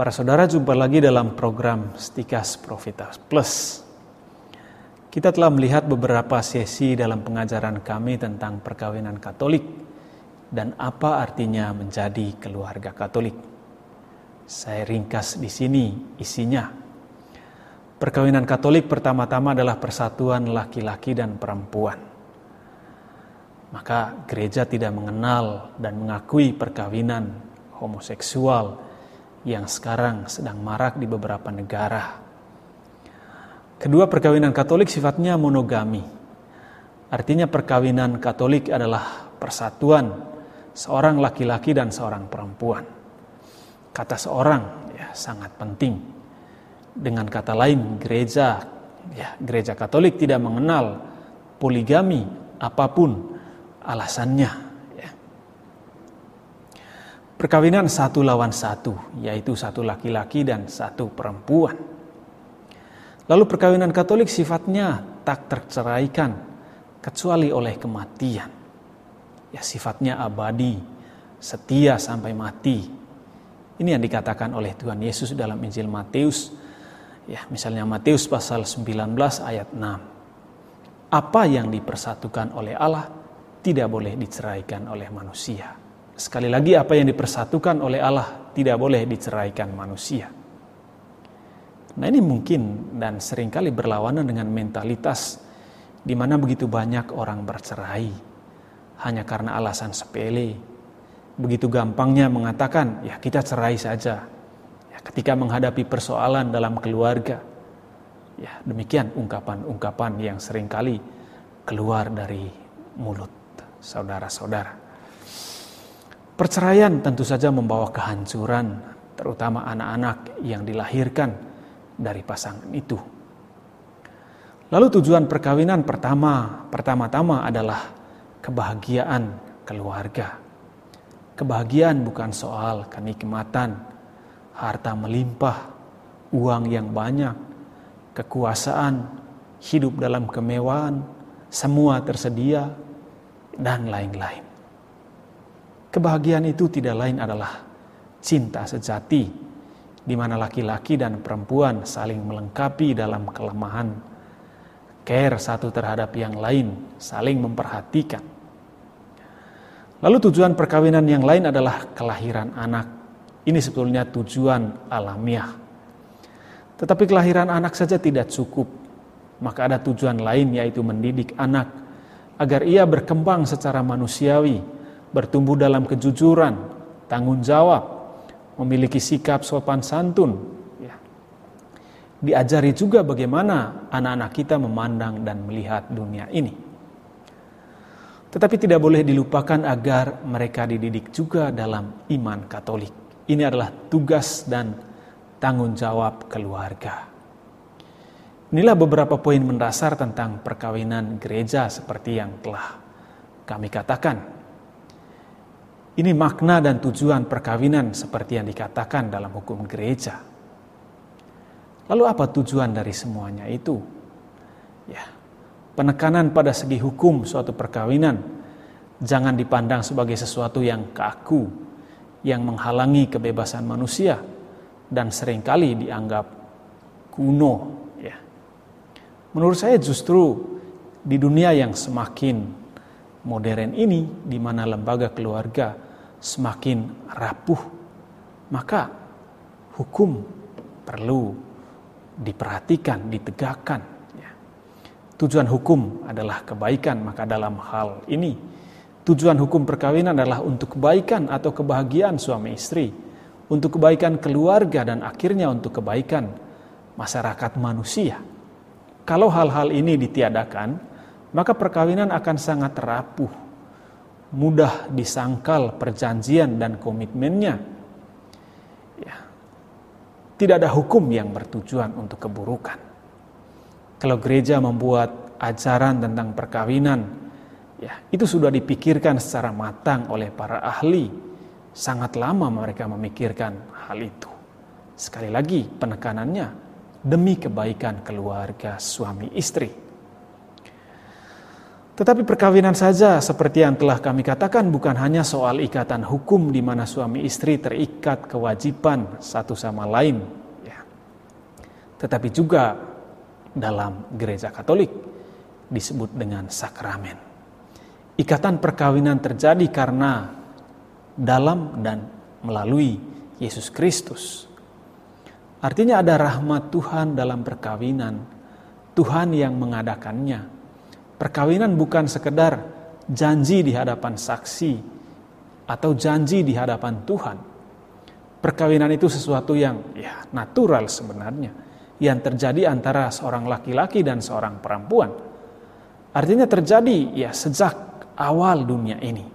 Para saudara jumpa lagi dalam program Stikas Profitas Plus. Kita telah melihat beberapa sesi dalam pengajaran kami tentang perkawinan Katolik dan apa artinya menjadi keluarga Katolik. Saya ringkas di sini isinya. Perkawinan Katolik pertama-tama adalah persatuan laki-laki dan perempuan. Maka gereja tidak mengenal dan mengakui perkawinan homoseksual yang sekarang sedang marak di beberapa negara Kedua, perkawinan Katolik sifatnya monogami. Artinya perkawinan Katolik adalah persatuan seorang laki-laki dan seorang perempuan. Kata seorang ya sangat penting. Dengan kata lain, gereja ya gereja Katolik tidak mengenal poligami apa pun alasannya. Perkawinan satu lawan satu, yaitu satu laki-laki dan satu perempuan. Lalu perkawinan Katolik sifatnya tak terceraikan kecuali oleh kematian. Ya sifatnya abadi, setia sampai mati. Ini yang dikatakan oleh Tuhan Yesus dalam Injil Matius. Ya, misalnya Matius pasal 19 ayat 6. Apa yang dipersatukan oleh Allah tidak boleh diceraikan oleh manusia. Sekali lagi apa yang dipersatukan oleh Allah tidak boleh diceraikan manusia. Nah ini mungkin dan sering kali berlawanan dengan mentalitas di mana begitu banyak orang bercerai hanya karena alasan sepele. Begitu gampangnya mengatakan, ya kita cerai saja. Ya, ketika menghadapi persoalan dalam keluarga. Ya, demikian ungkapan-ungkapan yang sering kali keluar dari mulut saudara-saudara. Perceraian tentu saja membawa kehancuran, terutama anak-anak yang dilahirkan dari pasangan itu. Lalu tujuan perkawinan pertama, pertama-tama adalah kebahagiaan keluarga. Kebahagiaan bukan soal kenikmatan, harta melimpah, uang yang banyak, kekuasaan, hidup dalam kemewahan, semua tersedia, dan lain-lain. Kebahagiaan itu tidak lain adalah cinta sejati di mana laki-laki dan perempuan saling melengkapi dalam kelemahan, care satu terhadap yang lain, saling memperhatikan. Lalu tujuan perkawinan yang lain adalah kelahiran anak. Ini sebetulnya tujuan alamiah. Tetapi kelahiran anak saja tidak cukup. Maka ada tujuan lain yaitu mendidik anak agar ia berkembang secara manusiawi, bertumbuh dalam kejujuran, tanggung jawab, memiliki sikap sopan santun. Ya. Diajari juga bagaimana anak-anak kita memandang dan melihat dunia ini. Tetapi tidak boleh dilupakan agar mereka dididik juga dalam iman Katolik. Ini adalah tugas dan tanggung jawab keluarga. Inilah beberapa poin mendasar tentang perkawinan gereja seperti yang telah kami katakan ini makna dan tujuan perkawinan seperti yang dikatakan dalam hukum gereja. Lalu apa tujuan dari semuanya itu? Ya, penekanan pada segi hukum suatu perkawinan jangan dipandang sebagai sesuatu yang kaku, yang menghalangi kebebasan manusia dan sering kali dianggap kuno. Ya. Menurut saya justru di dunia yang semakin modern ini di mana lembaga keluarga semakin rapuh, maka hukum perlu diperhatikan, ditegakkan. Ya. Tujuan hukum adalah kebaikan, maka dalam hal ini tujuan hukum perkawinan adalah untuk kebaikan atau kebahagiaan suami istri, untuk kebaikan keluarga dan akhirnya untuk kebaikan masyarakat manusia. Kalau hal-hal ini ditiadakan, maka perkawinan akan sangat rapuh, mudah disangkal perjanjian dan komitmennya. Ya. Tidak ada hukum yang bertujuan untuk keburukan. Kalau gereja membuat ajaran tentang perkawinan, ya itu sudah dipikirkan secara matang oleh para ahli. Sangat lama mereka memikirkan hal itu. Sekali lagi penekanannya demi kebaikan keluarga suami istri. Tetapi perkawinan saja seperti yang telah kami katakan bukan hanya soal ikatan hukum di mana suami istri terikat kewajiban satu sama lain, ya. tetapi juga dalam gereja Katolik disebut dengan sakramen. Ikatan perkawinan terjadi karena dalam dan melalui Yesus Kristus. Artinya ada rahmat Tuhan dalam perkawinan, Tuhan yang mengadakannya Perkawinan bukan sekedar janji di hadapan saksi atau janji di hadapan Tuhan. Perkawinan itu sesuatu yang ya natural sebenarnya yang terjadi antara seorang laki-laki dan seorang perempuan. Artinya terjadi ya sejak awal dunia ini.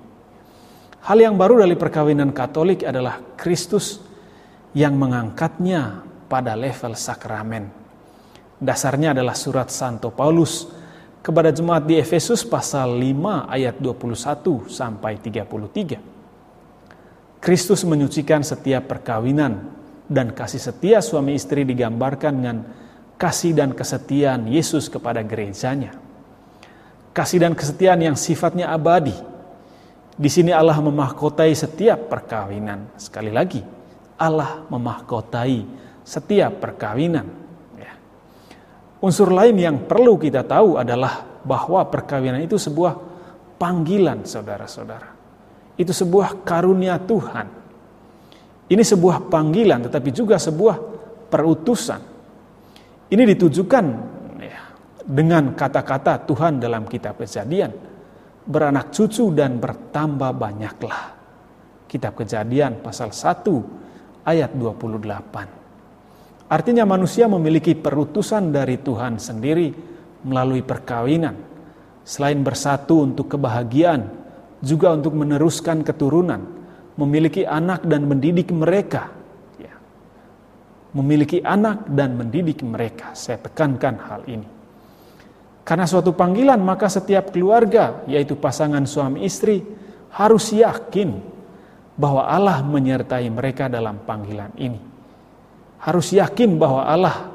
Hal yang baru dari perkawinan Katolik adalah Kristus yang mengangkatnya pada level sakramen. Dasarnya adalah surat Santo Paulus kepada jemaat di Efesus pasal 5 ayat 21 sampai 33. Kristus menyucikan setiap perkawinan dan kasih setia suami istri digambarkan dengan kasih dan kesetiaan Yesus kepada gerejanya. Kasih dan kesetiaan yang sifatnya abadi. Di sini Allah memahkotai setiap perkawinan. Sekali lagi, Allah memahkotai setiap perkawinan Unsur lain yang perlu kita tahu adalah bahwa perkawinan itu sebuah panggilan saudara-saudara. Itu sebuah karunia Tuhan. Ini sebuah panggilan tetapi juga sebuah perutusan. Ini ditujukan ya, dengan kata-kata Tuhan dalam kitab kejadian. Beranak cucu dan bertambah banyaklah. Kitab kejadian pasal 1 ayat 28. Artinya manusia memiliki perutusan dari Tuhan sendiri melalui perkawinan. Selain bersatu untuk kebahagiaan, juga untuk meneruskan keturunan, memiliki anak dan mendidik mereka. Ya. Memiliki anak dan mendidik mereka. Saya tekankan hal ini. Karena suatu panggilan, maka setiap keluarga, yaitu pasangan suami istri, harus yakin bahwa Allah menyertai mereka dalam panggilan ini harus yakin bahwa Allah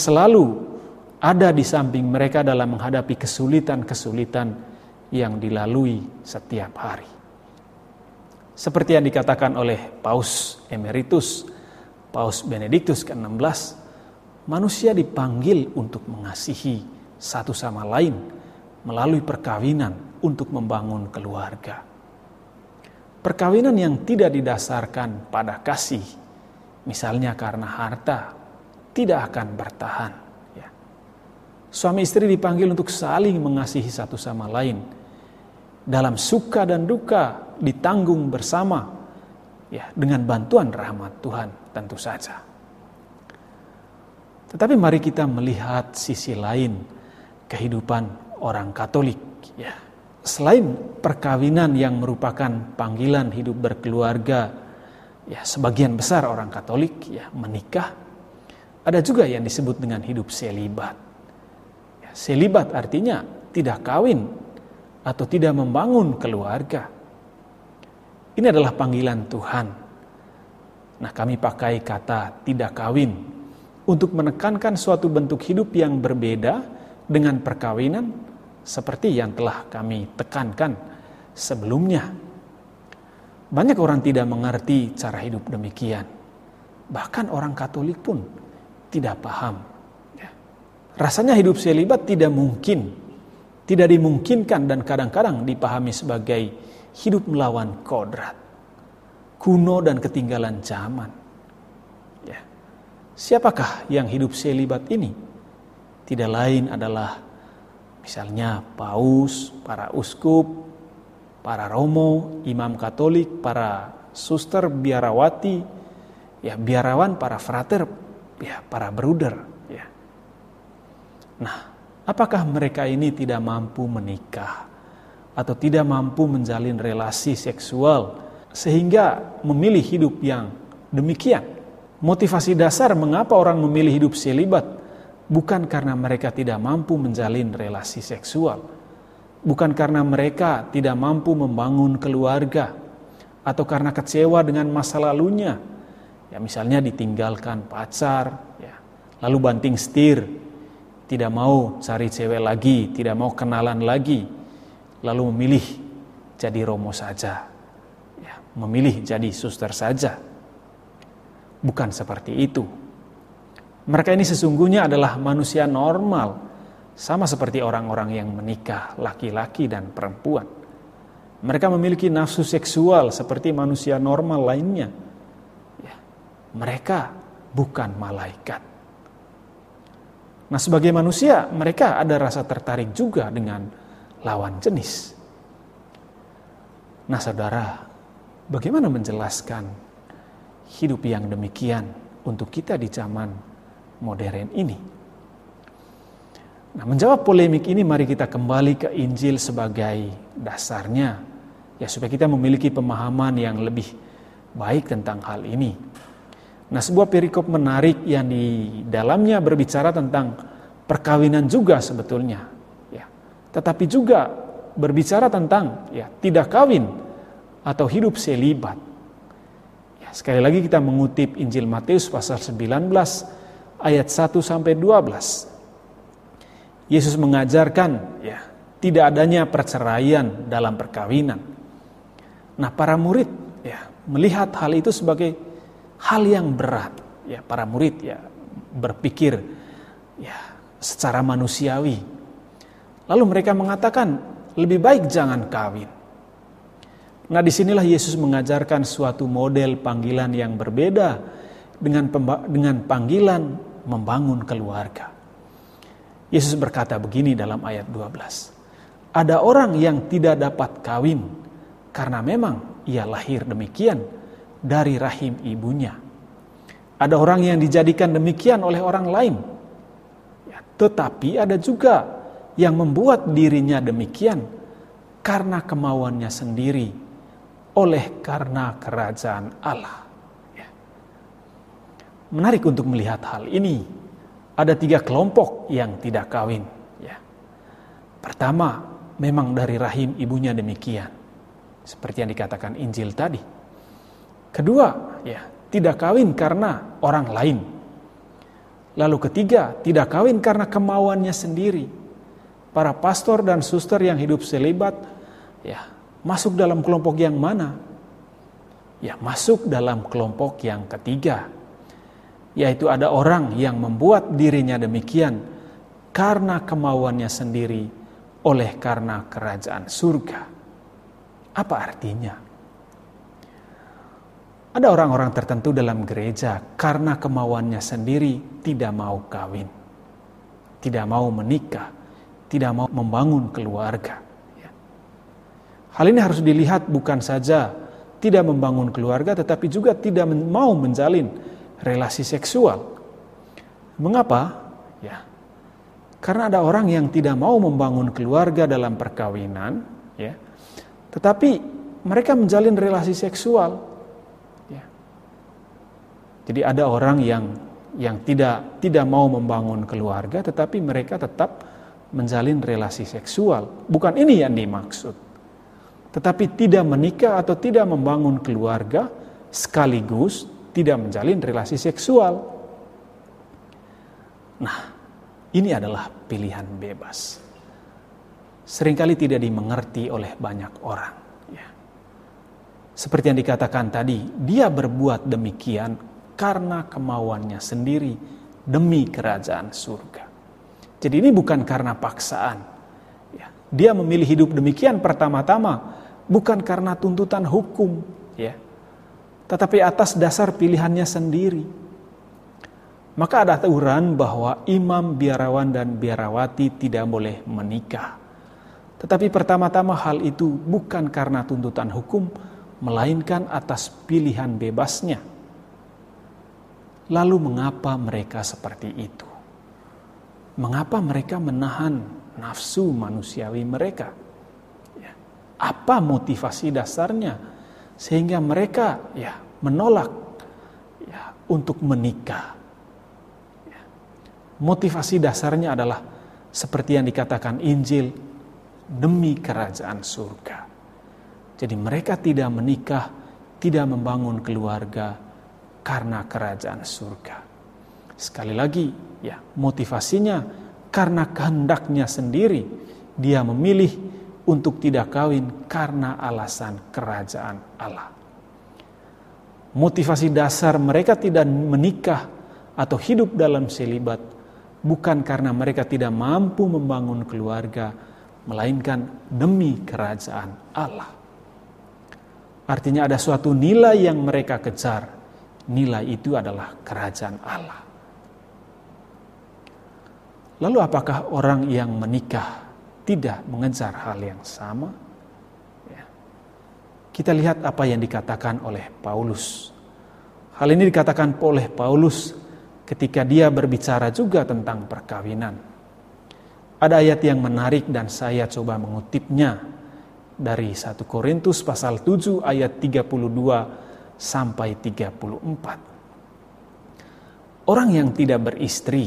selalu ada di samping mereka dalam menghadapi kesulitan-kesulitan yang dilalui setiap hari. Seperti yang dikatakan oleh Paus Emeritus, Paus Benediktus ke-16, manusia dipanggil untuk mengasihi satu sama lain melalui perkawinan untuk membangun keluarga. Perkawinan yang tidak didasarkan pada kasih misalnya karena harta, tidak akan bertahan. Ya. Suami istri dipanggil untuk saling mengasihi satu sama lain. Dalam suka dan duka ditanggung bersama ya dengan bantuan rahmat Tuhan tentu saja. Tetapi mari kita melihat sisi lain kehidupan orang Katolik ya. Selain perkawinan yang merupakan panggilan hidup berkeluarga ya sebagian besar orang Katolik ya menikah. Ada juga yang disebut dengan hidup selibat. Ya, selibat artinya tidak kawin atau tidak membangun keluarga. Ini adalah panggilan Tuhan. Nah, kami pakai kata tidak kawin untuk menekankan suatu bentuk hidup yang berbeda dengan perkawinan seperti yang telah kami tekankan sebelumnya. Banyak orang tidak mengerti cara hidup demikian. Bahkan orang Katolik pun tidak paham. Ya. Rasanya hidup selibat tidak mungkin, tidak dimungkinkan dan kadang-kadang dipahami sebagai hidup melawan kodrat, kuno dan ketinggalan zaman. Ya. Siapakah yang hidup selibat ini? Tidak lain adalah misalnya paus, para uskup, para romo, imam katolik, para suster, biarawati, ya biarawan, para frater, ya para bruder, ya. Nah, apakah mereka ini tidak mampu menikah atau tidak mampu menjalin relasi seksual sehingga memilih hidup yang demikian? Motivasi dasar mengapa orang memilih hidup selibat bukan karena mereka tidak mampu menjalin relasi seksual, bukan karena mereka tidak mampu membangun keluarga atau karena kecewa dengan masa lalunya. Ya misalnya ditinggalkan pacar, ya, lalu banting setir, tidak mau cari cewek lagi, tidak mau kenalan lagi, lalu memilih jadi romo saja, ya, memilih jadi suster saja. Bukan seperti itu. Mereka ini sesungguhnya adalah manusia normal, sama seperti orang-orang yang menikah, laki-laki dan perempuan. Mereka memiliki nafsu seksual seperti manusia normal lainnya. Ya, mereka bukan malaikat. Nah, sebagai manusia, mereka ada rasa tertarik juga dengan lawan jenis. Nah, saudara, bagaimana menjelaskan hidup yang demikian untuk kita di zaman modern ini? Nah, menjawab polemik ini, mari kita kembali ke Injil sebagai dasarnya, ya, supaya kita memiliki pemahaman yang lebih baik tentang hal ini. Nah, sebuah perikop menarik yang di dalamnya berbicara tentang perkawinan juga sebetulnya, ya. Tetapi juga berbicara tentang ya tidak kawin atau hidup selibat. Ya, sekali lagi kita mengutip Injil Matius pasal 19 ayat 1 sampai 12. Yesus mengajarkan ya tidak adanya perceraian dalam perkawinan. Nah, para murid ya melihat hal itu sebagai hal yang berat ya para murid ya berpikir ya secara manusiawi. Lalu mereka mengatakan lebih baik jangan kawin. Nah di sinilah Yesus mengajarkan suatu model panggilan yang berbeda dengan dengan panggilan membangun keluarga. Yesus berkata begini dalam ayat 12. Ada orang yang tidak dapat kawin karena memang ia lahir demikian dari rahim ibunya. Ada orang yang dijadikan demikian oleh orang lain. Ya, tetapi ada juga yang membuat dirinya demikian karena kemauannya sendiri oleh karena kerajaan Allah. Ya. Menarik untuk melihat hal ini. Ada tiga kelompok yang tidak kawin. Ya. Pertama, memang dari rahim ibunya demikian. Seperti yang dikatakan Injil tadi. Kedua, ya, tidak kawin karena orang lain. Lalu ketiga, tidak kawin karena kemauannya sendiri. Para pastor dan suster yang hidup selibat, ya, masuk dalam kelompok yang mana? Ya, masuk dalam kelompok yang ketiga. Yaitu ada orang yang membuat dirinya demikian karena kemauannya sendiri oleh karena kerajaan surga. Apa artinya? Ada orang-orang tertentu dalam gereja karena kemauannya sendiri tidak mau kawin, tidak mau menikah, tidak mau membangun keluarga. Ya. Hal ini harus dilihat bukan saja tidak membangun keluarga, tetapi juga tidak mau menjalin relasi seksual. Mengapa? Ya, karena ada orang yang tidak mau membangun keluarga dalam perkawinan, ya, tetapi mereka menjalin relasi seksual jadi ada orang yang yang tidak tidak mau membangun keluarga tetapi mereka tetap menjalin relasi seksual. Bukan ini yang dimaksud. Tetapi tidak menikah atau tidak membangun keluarga sekaligus tidak menjalin relasi seksual. Nah, ini adalah pilihan bebas. Seringkali tidak dimengerti oleh banyak orang. Ya. Seperti yang dikatakan tadi, dia berbuat demikian karena kemauannya sendiri demi kerajaan surga. Jadi ini bukan karena paksaan. Ya, dia memilih hidup demikian pertama-tama bukan karena tuntutan hukum, ya, tetapi atas dasar pilihannya sendiri. Maka ada aturan bahwa imam biarawan dan biarawati tidak boleh menikah. Tetapi pertama-tama hal itu bukan karena tuntutan hukum, melainkan atas pilihan bebasnya Lalu mengapa mereka seperti itu? Mengapa mereka menahan nafsu manusiawi mereka? Ya. Apa motivasi dasarnya sehingga mereka ya menolak ya untuk menikah? Ya. Motivasi dasarnya adalah seperti yang dikatakan Injil demi kerajaan surga. Jadi mereka tidak menikah, tidak membangun keluarga, karena kerajaan surga. Sekali lagi, ya, motivasinya karena kehendaknya sendiri, dia memilih untuk tidak kawin karena alasan kerajaan Allah. Motivasi dasar mereka tidak menikah atau hidup dalam selibat bukan karena mereka tidak mampu membangun keluarga, melainkan demi kerajaan Allah. Artinya ada suatu nilai yang mereka kejar. Nilai itu adalah kerajaan Allah. Lalu apakah orang yang menikah tidak mengejar hal yang sama? Ya. Kita lihat apa yang dikatakan oleh Paulus. Hal ini dikatakan oleh Paulus ketika dia berbicara juga tentang perkawinan. Ada ayat yang menarik dan saya coba mengutipnya dari 1 Korintus pasal 7 ayat 32 sampai 34. Orang yang tidak beristri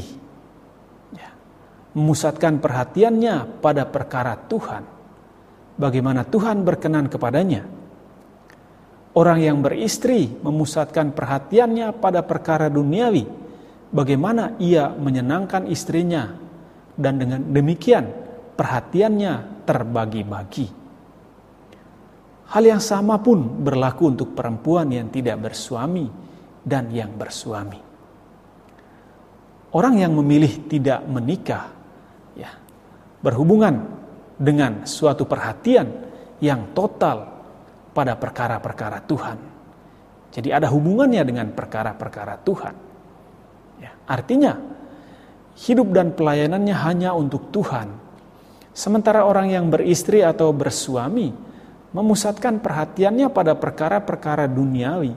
memusatkan perhatiannya pada perkara Tuhan. Bagaimana Tuhan berkenan kepadanya. Orang yang beristri memusatkan perhatiannya pada perkara duniawi bagaimana ia menyenangkan istrinya dan dengan demikian perhatiannya terbagi-bagi. Hal yang sama pun berlaku untuk perempuan yang tidak bersuami dan yang bersuami. Orang yang memilih tidak menikah berhubungan dengan suatu perhatian yang total pada perkara-perkara Tuhan. Jadi ada hubungannya dengan perkara-perkara Tuhan. Ya, artinya hidup dan pelayanannya hanya untuk Tuhan. Sementara orang yang beristri atau bersuami memusatkan perhatiannya pada perkara-perkara duniawi,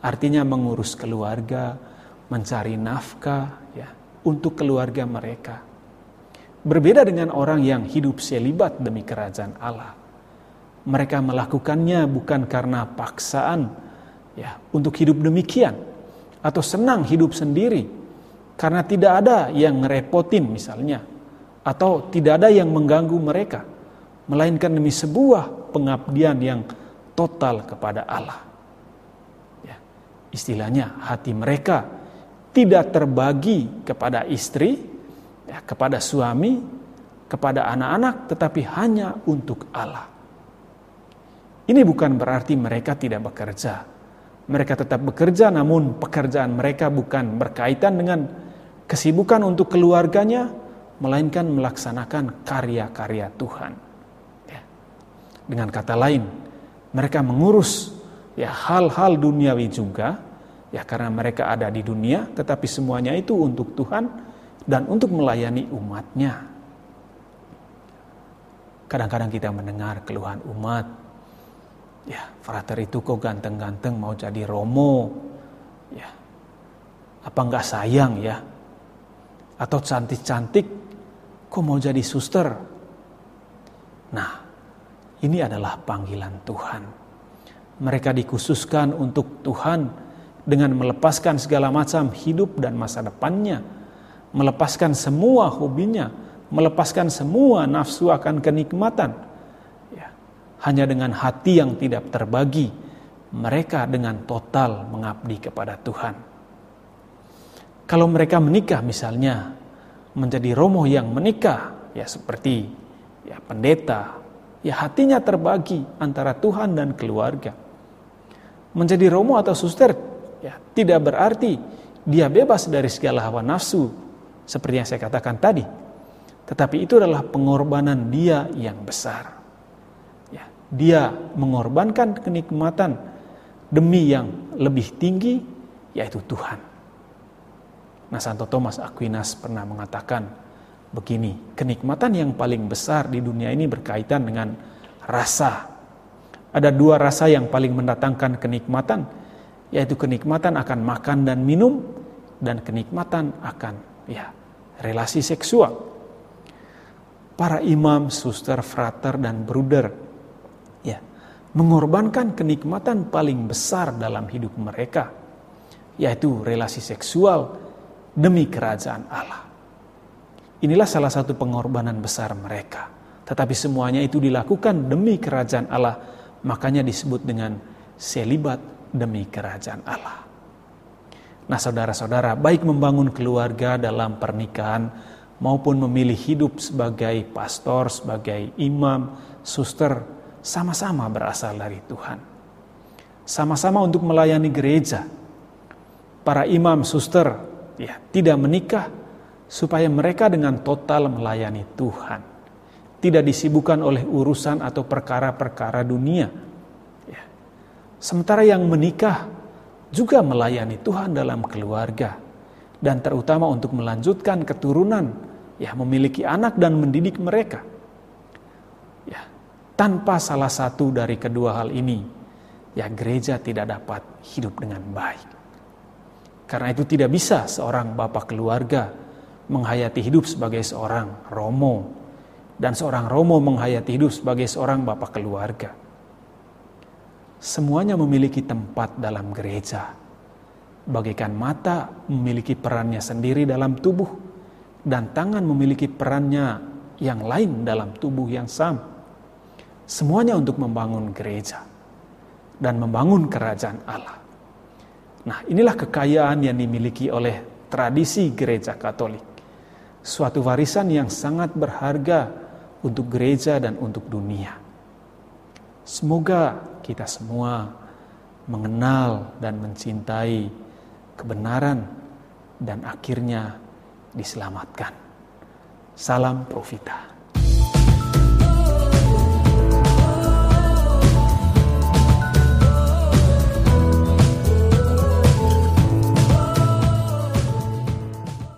artinya mengurus keluarga, mencari nafkah ya untuk keluarga mereka. Berbeda dengan orang yang hidup selibat demi kerajaan Allah. Mereka melakukannya bukan karena paksaan ya untuk hidup demikian, atau senang hidup sendiri karena tidak ada yang ngerepotin misalnya atau tidak ada yang mengganggu mereka melainkan demi sebuah pengabdian yang total kepada Allah. Ya, istilahnya hati mereka tidak terbagi kepada istri, ya, kepada suami, kepada anak-anak, tetapi hanya untuk Allah. Ini bukan berarti mereka tidak bekerja, mereka tetap bekerja namun pekerjaan mereka bukan berkaitan dengan kesibukan untuk keluarganya, melainkan melaksanakan karya-karya Tuhan. Ya. Dengan kata lain, mereka mengurus ya hal-hal duniawi juga, ya karena mereka ada di dunia, tetapi semuanya itu untuk Tuhan dan untuk melayani umatnya. Kadang-kadang kita mendengar keluhan umat, Ya, frater itu kok ganteng-ganteng mau jadi romo. Ya. Apa enggak sayang ya? Atau cantik-cantik kok mau jadi suster? Nah, ini adalah panggilan Tuhan. Mereka dikhususkan untuk Tuhan dengan melepaskan segala macam hidup dan masa depannya, melepaskan semua hobinya, melepaskan semua nafsu akan kenikmatan, hanya dengan hati yang tidak terbagi, mereka dengan total mengabdi kepada Tuhan. Kalau mereka menikah misalnya, menjadi romo yang menikah, ya seperti ya pendeta, ya hatinya terbagi antara Tuhan dan keluarga. Menjadi romo atau suster, ya tidak berarti dia bebas dari segala hawa nafsu, seperti yang saya katakan tadi. Tetapi itu adalah pengorbanan dia yang besar dia mengorbankan kenikmatan demi yang lebih tinggi yaitu Tuhan. Nah, Santo Thomas Aquinas pernah mengatakan begini, kenikmatan yang paling besar di dunia ini berkaitan dengan rasa. Ada dua rasa yang paling mendatangkan kenikmatan, yaitu kenikmatan akan makan dan minum dan kenikmatan akan ya relasi seksual. Para imam, suster, frater dan bruder mengorbankan kenikmatan paling besar dalam hidup mereka, yaitu relasi seksual demi kerajaan Allah. Inilah salah satu pengorbanan besar mereka. Tetapi semuanya itu dilakukan demi kerajaan Allah, makanya disebut dengan selibat demi kerajaan Allah. Nah, saudara-saudara, baik membangun keluarga dalam pernikahan maupun memilih hidup sebagai pastor, sebagai imam, suster, sama-sama berasal dari Tuhan. Sama-sama untuk melayani gereja. Para imam, suster, ya, tidak menikah supaya mereka dengan total melayani Tuhan. Tidak disibukkan oleh urusan atau perkara-perkara dunia. Ya. Sementara yang menikah juga melayani Tuhan dalam keluarga dan terutama untuk melanjutkan keturunan, ya memiliki anak dan mendidik mereka. Ya, tanpa salah satu dari kedua hal ini, ya gereja tidak dapat hidup dengan baik. Karena itu tidak bisa seorang bapak keluarga menghayati hidup sebagai seorang romo dan seorang romo menghayati hidup sebagai seorang bapak keluarga. Semuanya memiliki tempat dalam gereja bagaikan mata memiliki perannya sendiri dalam tubuh dan tangan memiliki perannya yang lain dalam tubuh yang sama. Semuanya untuk membangun gereja dan membangun kerajaan Allah. Nah, inilah kekayaan yang dimiliki oleh tradisi gereja Katolik. Suatu warisan yang sangat berharga untuk gereja dan untuk dunia. Semoga kita semua mengenal dan mencintai kebenaran, dan akhirnya diselamatkan. Salam Profita.